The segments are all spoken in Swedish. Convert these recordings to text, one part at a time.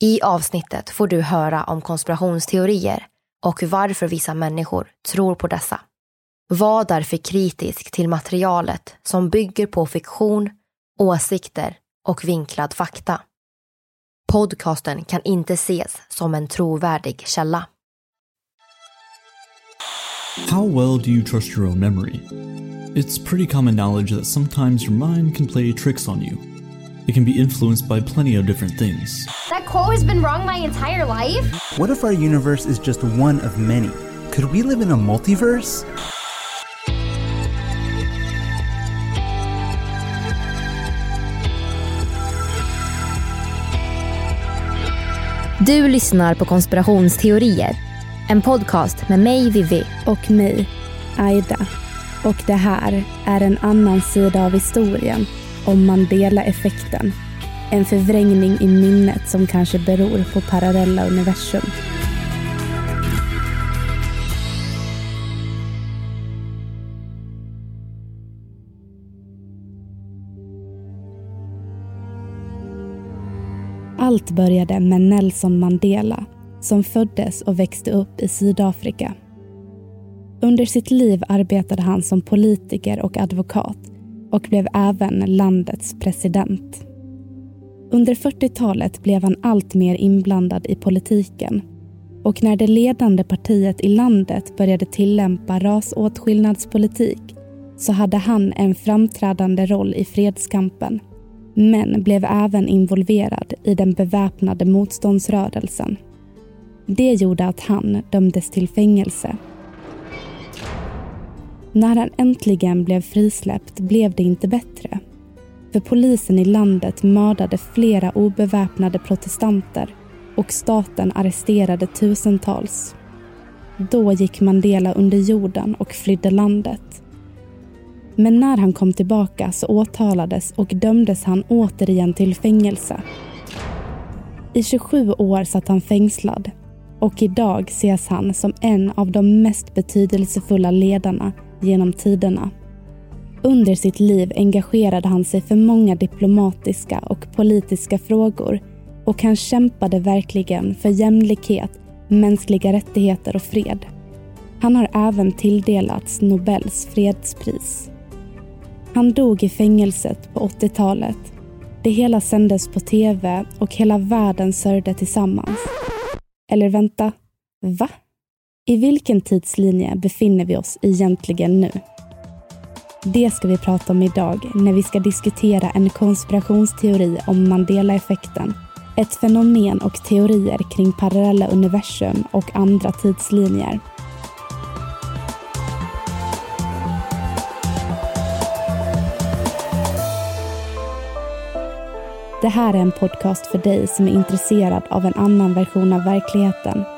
I avsnittet får du höra om konspirationsteorier och varför vissa människor tror på dessa. Var därför kritisk till materialet som bygger på fiktion, åsikter och vinklad fakta. Podcasten kan inte ses som en trovärdig källa. How well do you trust your own memory? It's pretty common knowledge that sometimes your mind can play tricks on you. It can be influenced by plenty of different things. That quote has been wrong my entire life? What if our universe is just one of many? Could we live in a multiverse? Du lyssnar på konspirationsteorier. En podcast med mig, Vivi. Och mig, Aida. Och det här är en annan sida av historien om Mandela-effekten. En förvrängning i minnet som kanske beror på parallella universum. Allt började med Nelson Mandela som föddes och växte upp i Sydafrika. Under sitt liv arbetade han som politiker och advokat och blev även landets president. Under 40-talet blev han allt mer inblandad i politiken och när det ledande partiet i landet började tillämpa rasåtskillnadspolitik så hade han en framträdande roll i fredskampen men blev även involverad i den beväpnade motståndsrörelsen. Det gjorde att han dömdes till fängelse. När han äntligen blev frisläppt blev det inte bättre. För polisen i landet mördade flera obeväpnade protestanter och staten arresterade tusentals. Då gick Mandela under jorden och flydde landet. Men när han kom tillbaka så åtalades och dömdes han återigen till fängelse. I 27 år satt han fängslad och idag ses han som en av de mest betydelsefulla ledarna genom tiderna. Under sitt liv engagerade han sig för många diplomatiska och politiska frågor och han kämpade verkligen för jämlikhet, mänskliga rättigheter och fred. Han har även tilldelats Nobels fredspris. Han dog i fängelset på 80-talet. Det hela sändes på tv och hela världen sörjde tillsammans. Eller vänta, va? I vilken tidslinje befinner vi oss egentligen nu? Det ska vi prata om idag när vi ska diskutera en konspirationsteori om Mandela-effekten. Ett fenomen och teorier kring parallella universum och andra tidslinjer. Det här är en podcast för dig som är intresserad av en annan version av verkligheten.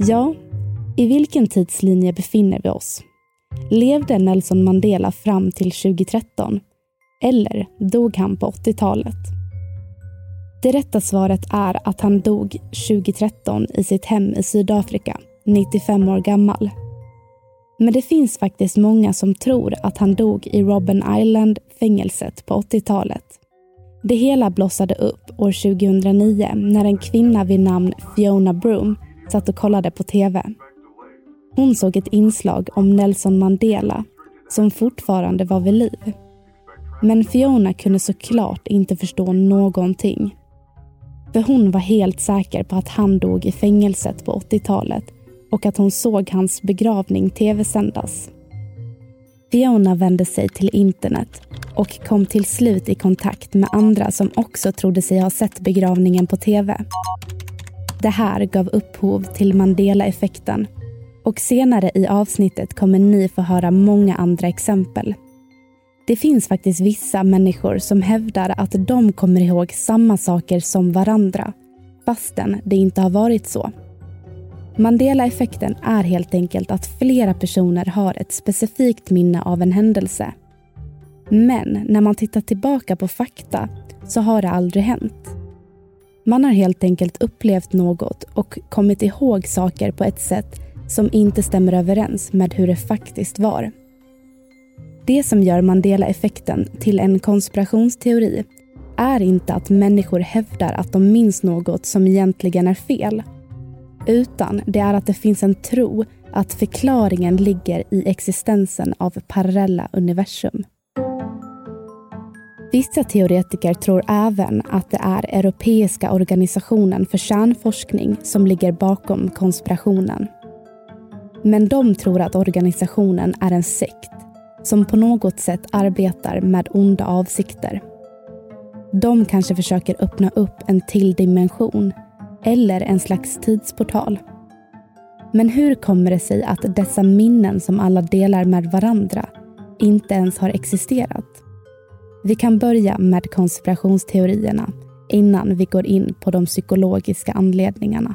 Ja, i vilken tidslinje befinner vi oss? Levde Nelson Mandela fram till 2013? Eller dog han på 80-talet? Det rätta svaret är att han dog 2013 i sitt hem i Sydafrika, 95 år gammal. Men det finns faktiskt många som tror att han dog i Robben Island-fängelset på 80-talet. Det hela blossade upp år 2009 när en kvinna vid namn Fiona Broom satt och kollade på TV. Hon såg ett inslag om Nelson Mandela som fortfarande var vid liv. Men Fiona kunde såklart inte förstå någonting. För hon var helt säker på att han dog i fängelset på 80-talet och att hon såg hans begravning tv-sändas. Fiona vände sig till internet och kom till slut i kontakt med andra som också trodde sig ha sett begravningen på tv. Det här gav upphov till Mandela-effekten och senare i avsnittet kommer ni få höra många andra exempel. Det finns faktiskt vissa människor som hävdar att de kommer ihåg samma saker som varandra fastän det inte har varit så. Mandela-effekten är helt enkelt att flera personer har ett specifikt minne av en händelse. Men när man tittar tillbaka på fakta så har det aldrig hänt. Man har helt enkelt upplevt något och kommit ihåg saker på ett sätt som inte stämmer överens med hur det faktiskt var. Det som gör Mandela-effekten till en konspirationsteori är inte att människor hävdar att de minns något som egentligen är fel. Utan det är att det finns en tro att förklaringen ligger i existensen av parallella universum. Vissa teoretiker tror även att det är Europeiska organisationen för kärnforskning som ligger bakom konspirationen. Men de tror att organisationen är en sekt som på något sätt arbetar med onda avsikter. De kanske försöker öppna upp en till dimension eller en slags tidsportal. Men hur kommer det sig att dessa minnen som alla delar med varandra inte ens har existerat? Vi kan börja med konspirationsteorierna innan vi går in på de psykologiska anledningarna.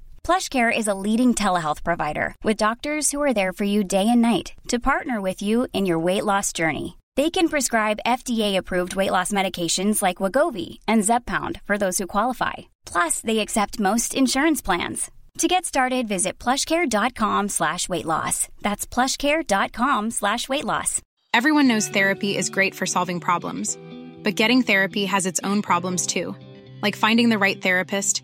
PlushCare is a leading telehealth provider with doctors who are there for you day and night to partner with you in your weight loss journey. They can prescribe FDA-approved weight loss medications like Wagovi and Zepbound for those who qualify. Plus, they accept most insurance plans. To get started, visit plushcare.com slash weight loss. That's plushcare.com slash weight loss. Everyone knows therapy is great for solving problems, but getting therapy has its own problems too, like finding the right therapist,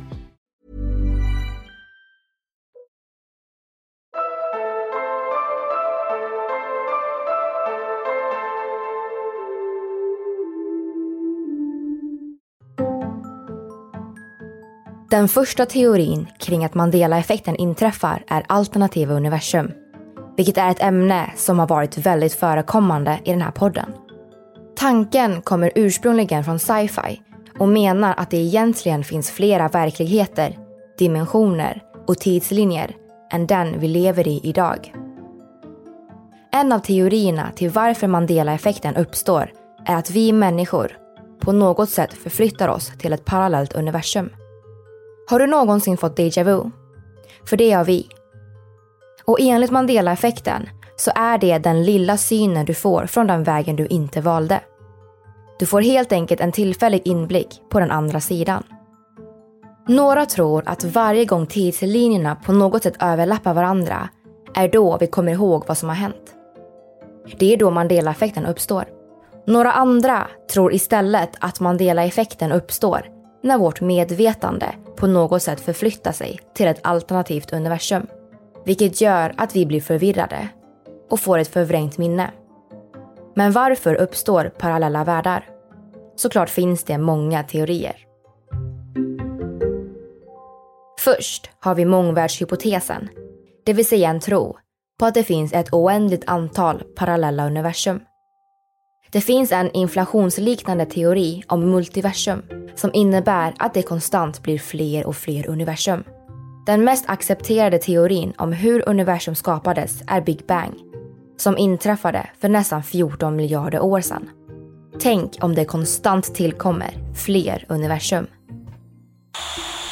Den första teorin kring att Mandela-effekten inträffar är alternativa universum. Vilket är ett ämne som har varit väldigt förekommande i den här podden. Tanken kommer ursprungligen från sci-fi och menar att det egentligen finns flera verkligheter, dimensioner och tidslinjer än den vi lever i idag. En av teorierna till varför Mandela-effekten uppstår är att vi människor på något sätt förflyttar oss till ett parallellt universum. Har du någonsin fått déjà vu? För det har vi. Och enligt Mandela-effekten så är det den lilla synen du får från den vägen du inte valde. Du får helt enkelt en tillfällig inblick på den andra sidan. Några tror att varje gång tidslinjerna på något sätt överlappar varandra är då vi kommer ihåg vad som har hänt. Det är då Mandela-effekten uppstår. Några andra tror istället att Mandela-effekten uppstår när vårt medvetande på något sätt förflytta sig till ett alternativt universum. Vilket gör att vi blir förvirrade och får ett förvrängt minne. Men varför uppstår parallella världar? Såklart finns det många teorier. Först har vi mångvärldshypotesen, det vill säga en tro på att det finns ett oändligt antal parallella universum. Det finns en inflationsliknande teori om multiversum som innebär att det konstant blir fler och fler universum. Den mest accepterade teorin om hur universum skapades är Big Bang som inträffade för nästan 14 miljarder år sedan. Tänk om det konstant tillkommer fler universum.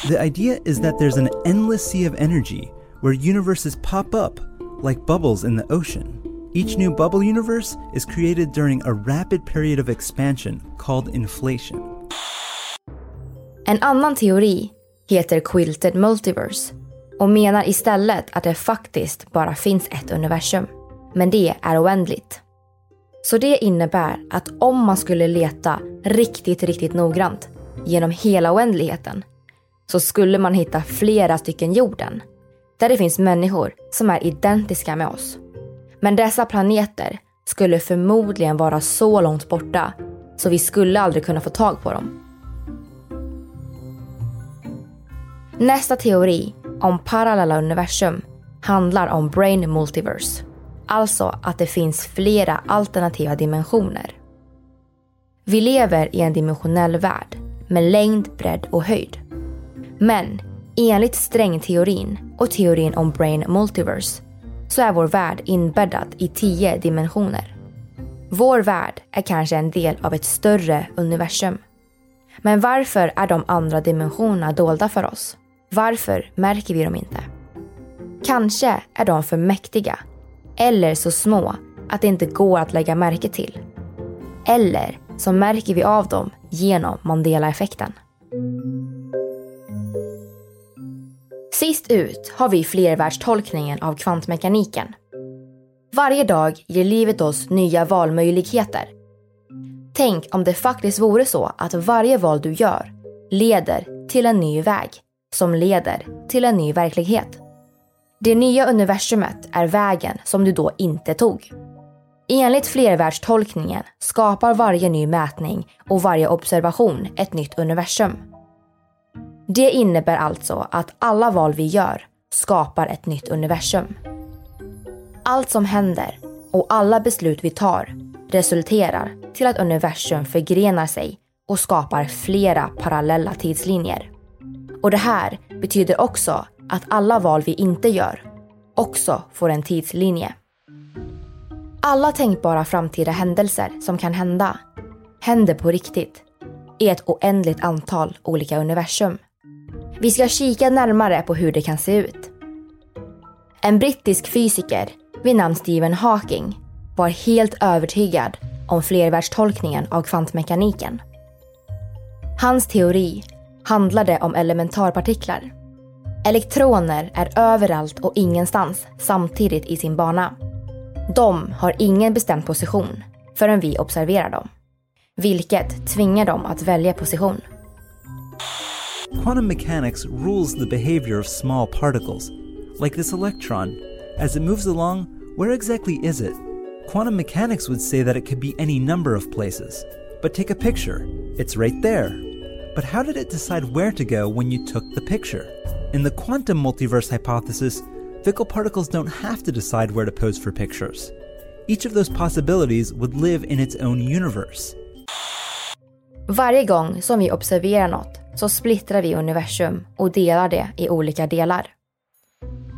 The idea is that there's an endless sea of energy where universes pop up like bubbles in the ocean. Each new bubble universe is created during a rapid period of expansion called inflation. En annan teori heter Quilted Multiverse och menar istället att det faktiskt bara finns ett universum. Men det är oändligt. Så det innebär att om man skulle leta riktigt, riktigt noggrant genom hela oändligheten så skulle man hitta flera stycken jorden där det finns människor som är identiska med oss. Men dessa planeter skulle förmodligen vara så långt borta så vi skulle aldrig kunna få tag på dem. Nästa teori om parallella universum handlar om brain multiverse. Alltså att det finns flera alternativa dimensioner. Vi lever i en dimensionell värld med längd, bredd och höjd. Men enligt strängteorin och teorin om brain multiverse så är vår värld inbäddad i tio dimensioner. Vår värld är kanske en del av ett större universum. Men varför är de andra dimensionerna dolda för oss? Varför märker vi dem inte? Kanske är de för mäktiga eller så små att det inte går att lägga märke till. Eller så märker vi av dem genom Mandela-effekten. Sist ut har vi flervärldstolkningen av kvantmekaniken. Varje dag ger livet oss nya valmöjligheter. Tänk om det faktiskt vore så att varje val du gör leder till en ny väg som leder till en ny verklighet. Det nya universumet är vägen som du då inte tog. Enligt flervärldstolkningen skapar varje ny mätning och varje observation ett nytt universum. Det innebär alltså att alla val vi gör skapar ett nytt universum. Allt som händer och alla beslut vi tar resulterar till att universum förgrenar sig och skapar flera parallella tidslinjer. Och det här betyder också att alla val vi inte gör också får en tidslinje. Alla tänkbara framtida händelser som kan hända händer på riktigt i ett oändligt antal olika universum. Vi ska kika närmare på hur det kan se ut. En brittisk fysiker vid namn Stephen Hawking var helt övertygad om flervärldstolkningen av kvantmekaniken. Hans teori handlade om elementarpartiklar. Elektroner är överallt och ingenstans samtidigt i sin bana. De har ingen bestämd position förrän vi observerar dem. Vilket tvingar dem att välja position. Quantum mechanics rules the behavior of small particles, like this electron. As it moves along, where exactly is it? Quantum mechanics would say that it could be any number of places. But take a picture. It's right there. But how did it decide where to go when you took the picture? In the quantum multiverse hypothesis, fickle particles don't have to decide where to pose for pictures. Each of those possibilities would live in its own universe. Varje gång som vi observerar något så splittrar vi universum och delar det i olika delar.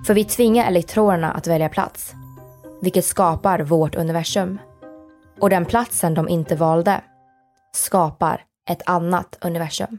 För vi tvingar elektronerna att välja plats, vilket skapar vårt universum. Och den platsen de inte valde skapar ett annat universum.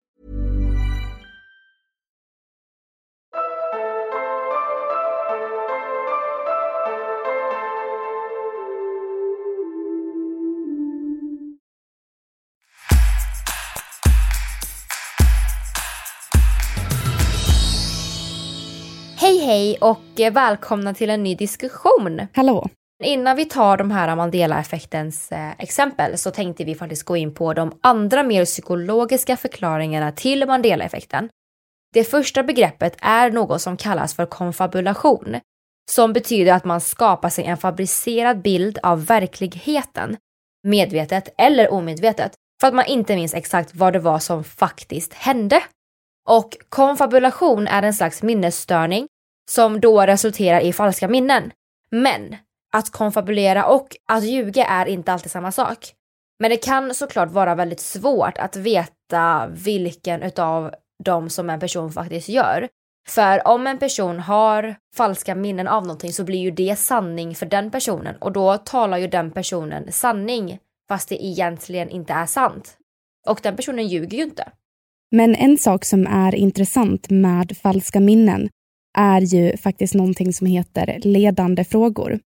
Hej och välkomna till en ny diskussion. Hallå. Innan vi tar de här Mandela-effektens eh, exempel så tänkte vi faktiskt gå in på de andra mer psykologiska förklaringarna till Mandela-effekten. Det första begreppet är något som kallas för konfabulation, som betyder att man skapar sig en fabricerad bild av verkligheten, medvetet eller omedvetet, för att man inte minns exakt vad det var som faktiskt hände. Och konfabulation är en slags minnesstörning som då resulterar i falska minnen. Men att konfabulera och att ljuga är inte alltid samma sak. Men det kan såklart vara väldigt svårt att veta vilken utav dem som en person faktiskt gör. För om en person har falska minnen av någonting så blir ju det sanning för den personen och då talar ju den personen sanning fast det egentligen inte är sant. Och den personen ljuger ju inte. Men en sak som är intressant med falska minnen är ju faktiskt någonting som heter ledande frågor.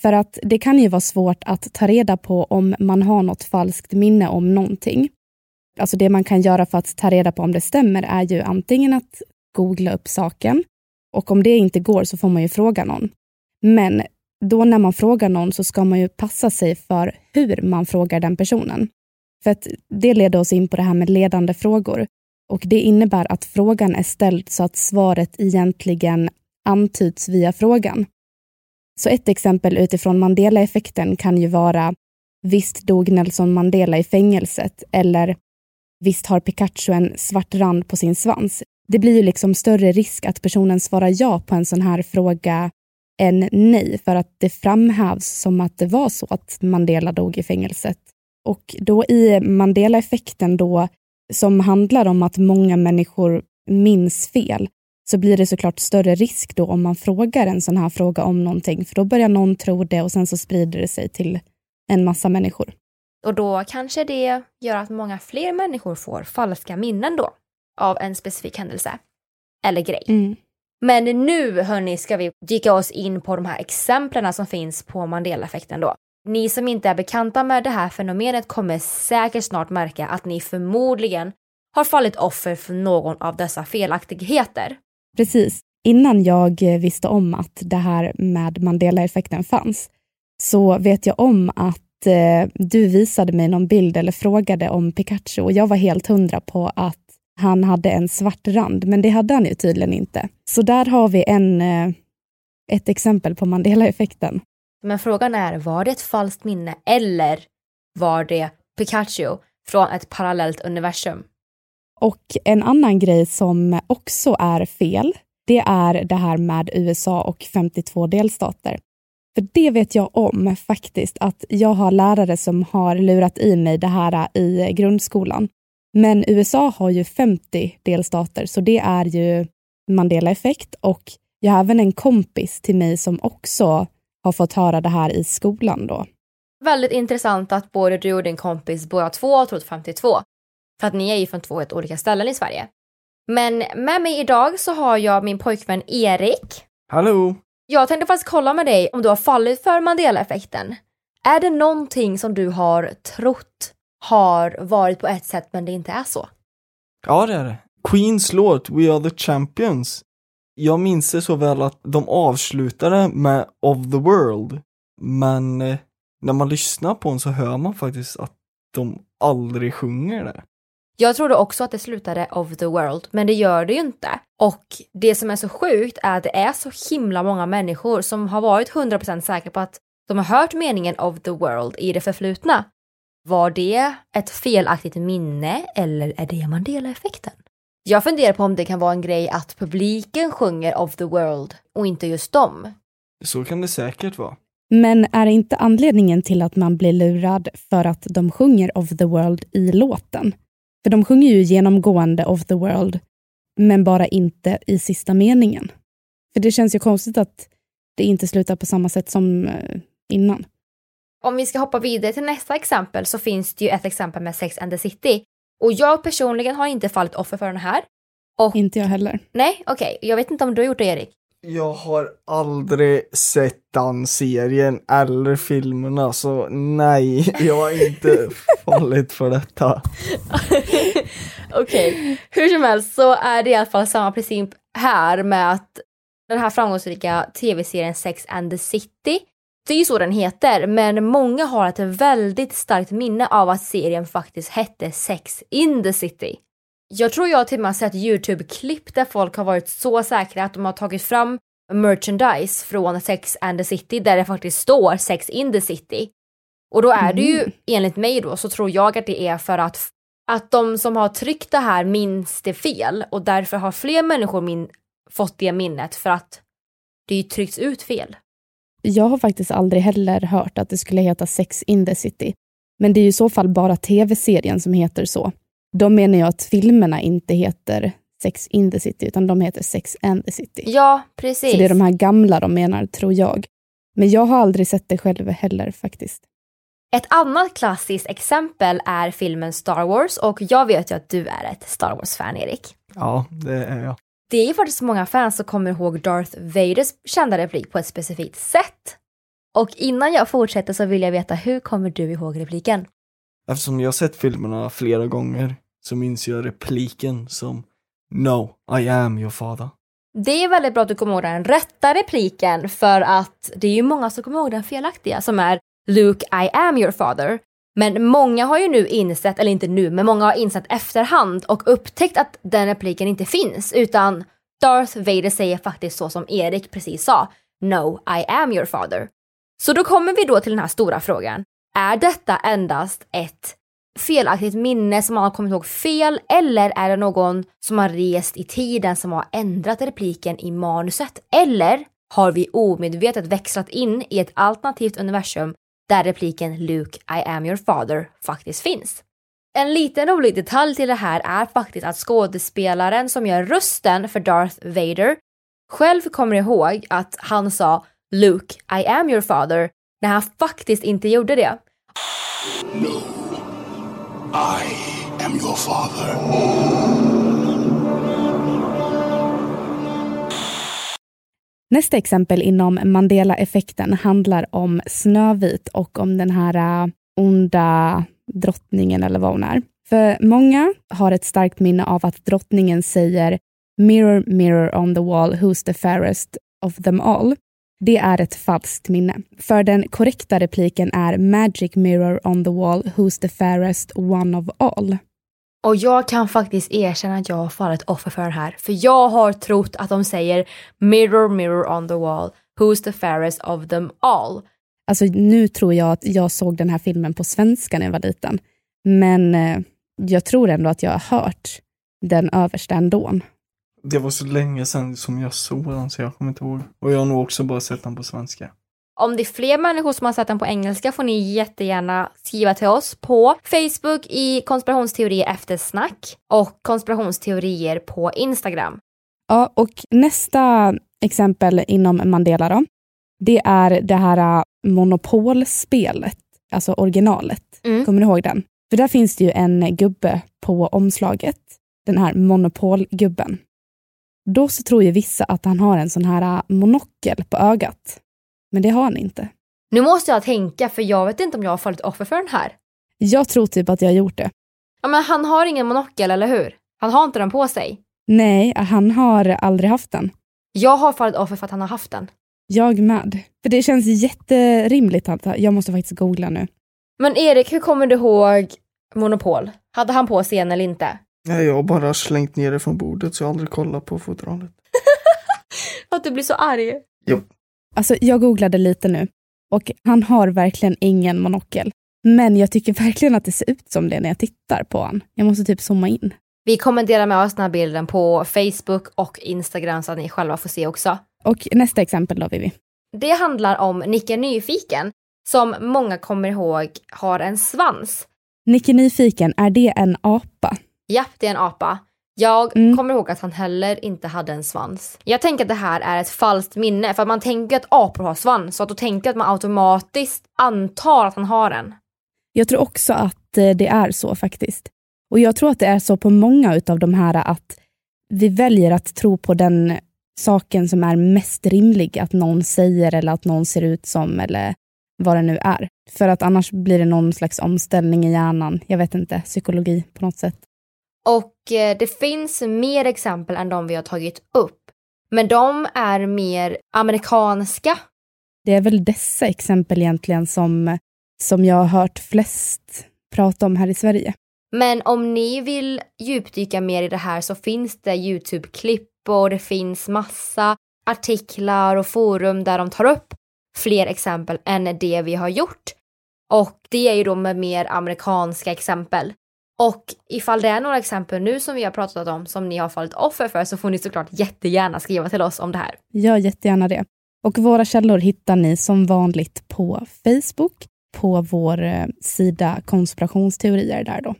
För att det kan ju vara svårt att ta reda på om man har något falskt minne om någonting. Alltså det man kan göra för att ta reda på om det stämmer är ju antingen att googla upp saken och om det inte går så får man ju fråga någon. Men då när man frågar någon så ska man ju passa sig för hur man frågar den personen. För att det leder oss in på det här med ledande frågor. Och det innebär att frågan är ställd så att svaret egentligen antyds via frågan. Så ett exempel utifrån Mandela-effekten kan ju vara Visst dog Nelson Mandela i fängelset? Eller Visst har Pikachu en svart rand på sin svans? Det blir ju liksom större risk att personen svarar ja på en sån här fråga än nej, för att det framhävs som att det var så att Mandela dog i fängelset. Och då i Mandela-effekten då som handlar om att många människor minns fel så blir det såklart större risk då om man frågar en sån här fråga om någonting för då börjar någon tro det och sen så sprider det sig till en massa människor. Och då kanske det gör att många fler människor får falska minnen då av en specifik händelse eller grej. Mm. Men nu hörni ska vi dyka oss in på de här exemplen som finns på Mandela-effekten då. Ni som inte är bekanta med det här fenomenet kommer säkert snart märka att ni förmodligen har fallit offer för någon av dessa felaktigheter. Precis. Innan jag eh, visste om att det här med Mandela-effekten fanns så vet jag om att eh, du visade mig någon bild eller frågade om Pikachu och jag var helt hundra på att han hade en svart rand, men det hade han ju tydligen inte. Så där har vi en, eh, ett exempel på Mandela-effekten. Men frågan är, var det ett falskt minne eller var det Pikachu från ett parallellt universum? Och en annan grej som också är fel, det är det här med USA och 52 delstater. För det vet jag om faktiskt, att jag har lärare som har lurat i mig det här i grundskolan. Men USA har ju 50 delstater, så det är ju Mandela-effekt och jag har även en kompis till mig som också har fått höra det här i skolan då. Väldigt intressant att både du och din kompis båda två har trott 52. För att ni är ju från två helt olika ställen i Sverige. Men med mig idag så har jag min pojkvän Erik. Hallå! Jag tänkte faktiskt kolla med dig om du har fallit för Mandela-effekten. Är det någonting som du har trott har varit på ett sätt men det inte är så? Ja, det är det. Queens låt We Are The Champions. Jag minns det så väl att de avslutade med Of The World. Men eh, när man lyssnar på den så hör man faktiskt att de aldrig sjunger det. Jag trodde också att det slutade of the world, men det gör det ju inte. Och det som är så sjukt är att det är så himla många människor som har varit 100% säkra på att de har hört meningen of the world i det förflutna. Var det ett felaktigt minne eller är det Mandela-effekten? Jag funderar på om det kan vara en grej att publiken sjunger of the world och inte just dem. Så kan det säkert vara. Men är inte anledningen till att man blir lurad för att de sjunger of the world i låten? För de sjunger ju genomgående of the world, men bara inte i sista meningen. För det känns ju konstigt att det inte slutar på samma sätt som eh, innan. Om vi ska hoppa vidare till nästa exempel så finns det ju ett exempel med Sex and the City. Och jag personligen har inte fallit offer för den här. Och... Inte jag heller. Nej, okej. Okay. Jag vet inte om du har gjort det, Erik. Jag har aldrig sett den serien eller filmerna, så nej, jag har inte fallit för detta. Okej, okay. hur som helst så är det i alla fall samma princip här med att den här framgångsrika tv-serien Sex and the City, det är ju så den heter, men många har ett väldigt starkt minne av att serien faktiskt hette Sex in the City. Jag tror jag till och med har sett YouTube-klipp där folk har varit så säkra att de har tagit fram merchandise från Sex and the City där det faktiskt står Sex in the City. Och då är det ju, mm. enligt mig då, så tror jag att det är för att, att de som har tryckt det här minns det fel och därför har fler människor min, fått det minnet för att det ju tryckts ut fel. Jag har faktiskt aldrig heller hört att det skulle heta Sex in the City. Men det är ju i så fall bara tv-serien som heter så. Då menar jag att filmerna inte heter Sex in the City, utan de heter Sex and the City. Ja, precis. Så det är de här gamla de menar, tror jag. Men jag har aldrig sett det själv heller faktiskt. Ett annat klassiskt exempel är filmen Star Wars och jag vet ju att du är ett Star Wars-fan, Erik. Ja, det är jag. Det är ju faktiskt många fans som kommer ihåg Darth Vaders kända replik på ett specifikt sätt. Och innan jag fortsätter så vill jag veta, hur kommer du ihåg repliken? Eftersom jag sett filmerna flera gånger så minns jag repliken som No, I am your father. Det är väldigt bra att du kommer ihåg den rätta repliken för att det är ju många som kommer ihåg den felaktiga som är Luke, I am your father. Men många har ju nu insett, eller inte nu, men många har insett efterhand och upptäckt att den repliken inte finns utan Darth Vader säger faktiskt så som Erik precis sa. No, I am your father. Så då kommer vi då till den här stora frågan. Är detta endast ett felaktigt minne som man har kommit ihåg fel eller är det någon som har rest i tiden som har ändrat repliken i manuset? Eller har vi omedvetet växlat in i ett alternativt universum där repliken Luke, I am your father faktiskt finns? En liten rolig detalj till det här är faktiskt att skådespelaren som gör rösten för Darth Vader själv kommer ihåg att han sa Luke, I am your father när han faktiskt inte gjorde det. No. I am your father. Nästa exempel inom Mandela-effekten handlar om Snövit och om den här äh, onda drottningen eller vad hon är. För många har ett starkt minne av att drottningen säger “Mirror, mirror on the wall, who's the fairest of them all?” Det är ett falskt minne. För den korrekta repliken är “Magic mirror on the wall, who's the fairest one of all?” Och jag kan faktiskt erkänna att jag har fallit offer för den här. För jag har trott att de säger mirror mirror on the wall, who's the fairest of them all. Alltså nu tror jag att jag såg den här filmen på svenska när jag var liten. Men eh, jag tror ändå att jag har hört den översta ändå. Det var så länge sedan som jag såg den så jag kommer inte ihåg. Och jag har nog också bara sett den på svenska. Om det är fler människor som har sett den på engelska får ni jättegärna skriva till oss på Facebook i konspirationsteorier efter snack och konspirationsteorier på Instagram. Ja, och nästa exempel inom Mandela då, det är det här äh, monopolspelet, alltså originalet. Mm. Kommer du ihåg den? För där finns det ju en gubbe på omslaget, den här monopolgubben. Då så tror ju vissa att han har en sån här äh, monokel på ögat. Men det har han inte. Nu måste jag tänka för jag vet inte om jag har fallit offer för den här. Jag tror typ att jag har gjort det. Ja men han har ingen monokel eller hur? Han har inte den på sig. Nej, han har aldrig haft den. Jag har fallit offer för att han har haft den. Jag med. För det känns jätterimligt. Jag måste faktiskt googla nu. Men Erik, hur kommer du ihåg Monopol? Hade han på sig en eller inte? Nej, jag har bara slängt ner det från bordet så jag har aldrig kollat på fotoralet. att du blir så arg. Jo. Alltså, jag googlade lite nu och han har verkligen ingen monokel. Men jag tycker verkligen att det ser ut som det när jag tittar på honom. Jag måste typ zooma in. Vi kommer dela med oss den här bilden på Facebook och Instagram så att ni själva får se också. Och nästa exempel då, Vivi. Det handlar om Nicke Nyfiken som många kommer ihåg har en svans. Nicke Nyfiken, är det en apa? Japp, det är en apa. Jag Mm. kommer ihåg att han heller inte hade en svans. Jag tänker att det här är ett falskt minne för att man tänker att apor har svans så att då tänker att man automatiskt antar att han har en. Jag tror också att eh, det är så faktiskt. Och jag tror att det är så på många utav de här att vi väljer att tro på den saken som är mest rimlig att någon säger eller att någon ser ut som eller vad det nu är. För att annars blir det någon slags omställning i hjärnan. Jag vet inte, psykologi på något sätt. Och eh, det finns mer exempel än de vi har tagit upp. Men de är mer amerikanska. Det är väl dessa exempel egentligen som, som jag har hört flest prata om här i Sverige. Men om ni vill djupdyka mer i det här så finns det Youtube-klipp och det finns massa artiklar och forum där de tar upp fler exempel än det vi har gjort. Och det är ju då med mer amerikanska exempel. Och ifall det är några exempel nu som vi har pratat om som ni har fallit offer för så får ni såklart jättegärna skriva till oss om det här. Gör jättegärna det. Och våra källor hittar ni som vanligt på Facebook, på vår eh, sida konspirationsteorier där då.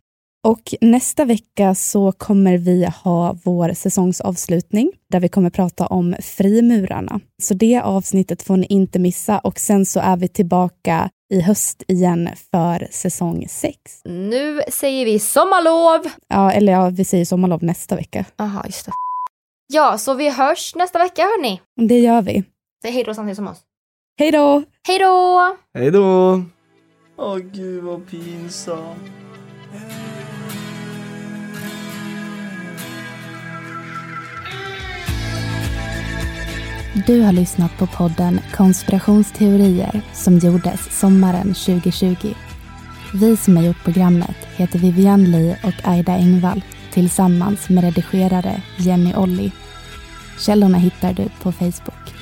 Och nästa vecka så kommer vi ha vår säsongsavslutning där vi kommer prata om frimurarna. Så det avsnittet får ni inte missa och sen så är vi tillbaka i höst igen för säsong 6. Nu säger vi sommarlov! Ja, eller ja, vi säger sommarlov nästa vecka. Aha, just det. Ja, så vi hörs nästa vecka hörni. Det gör vi. Säg hej då samtidigt som oss. Hej då! Hej då! Hej då! Åh gud vad pinsamt. Du har lyssnat på podden Konspirationsteorier som gjordes sommaren 2020. Vi som har gjort programmet heter Vivian Lee och Aida Engvall tillsammans med redigerare Jenny Olli. Källorna hittar du på Facebook.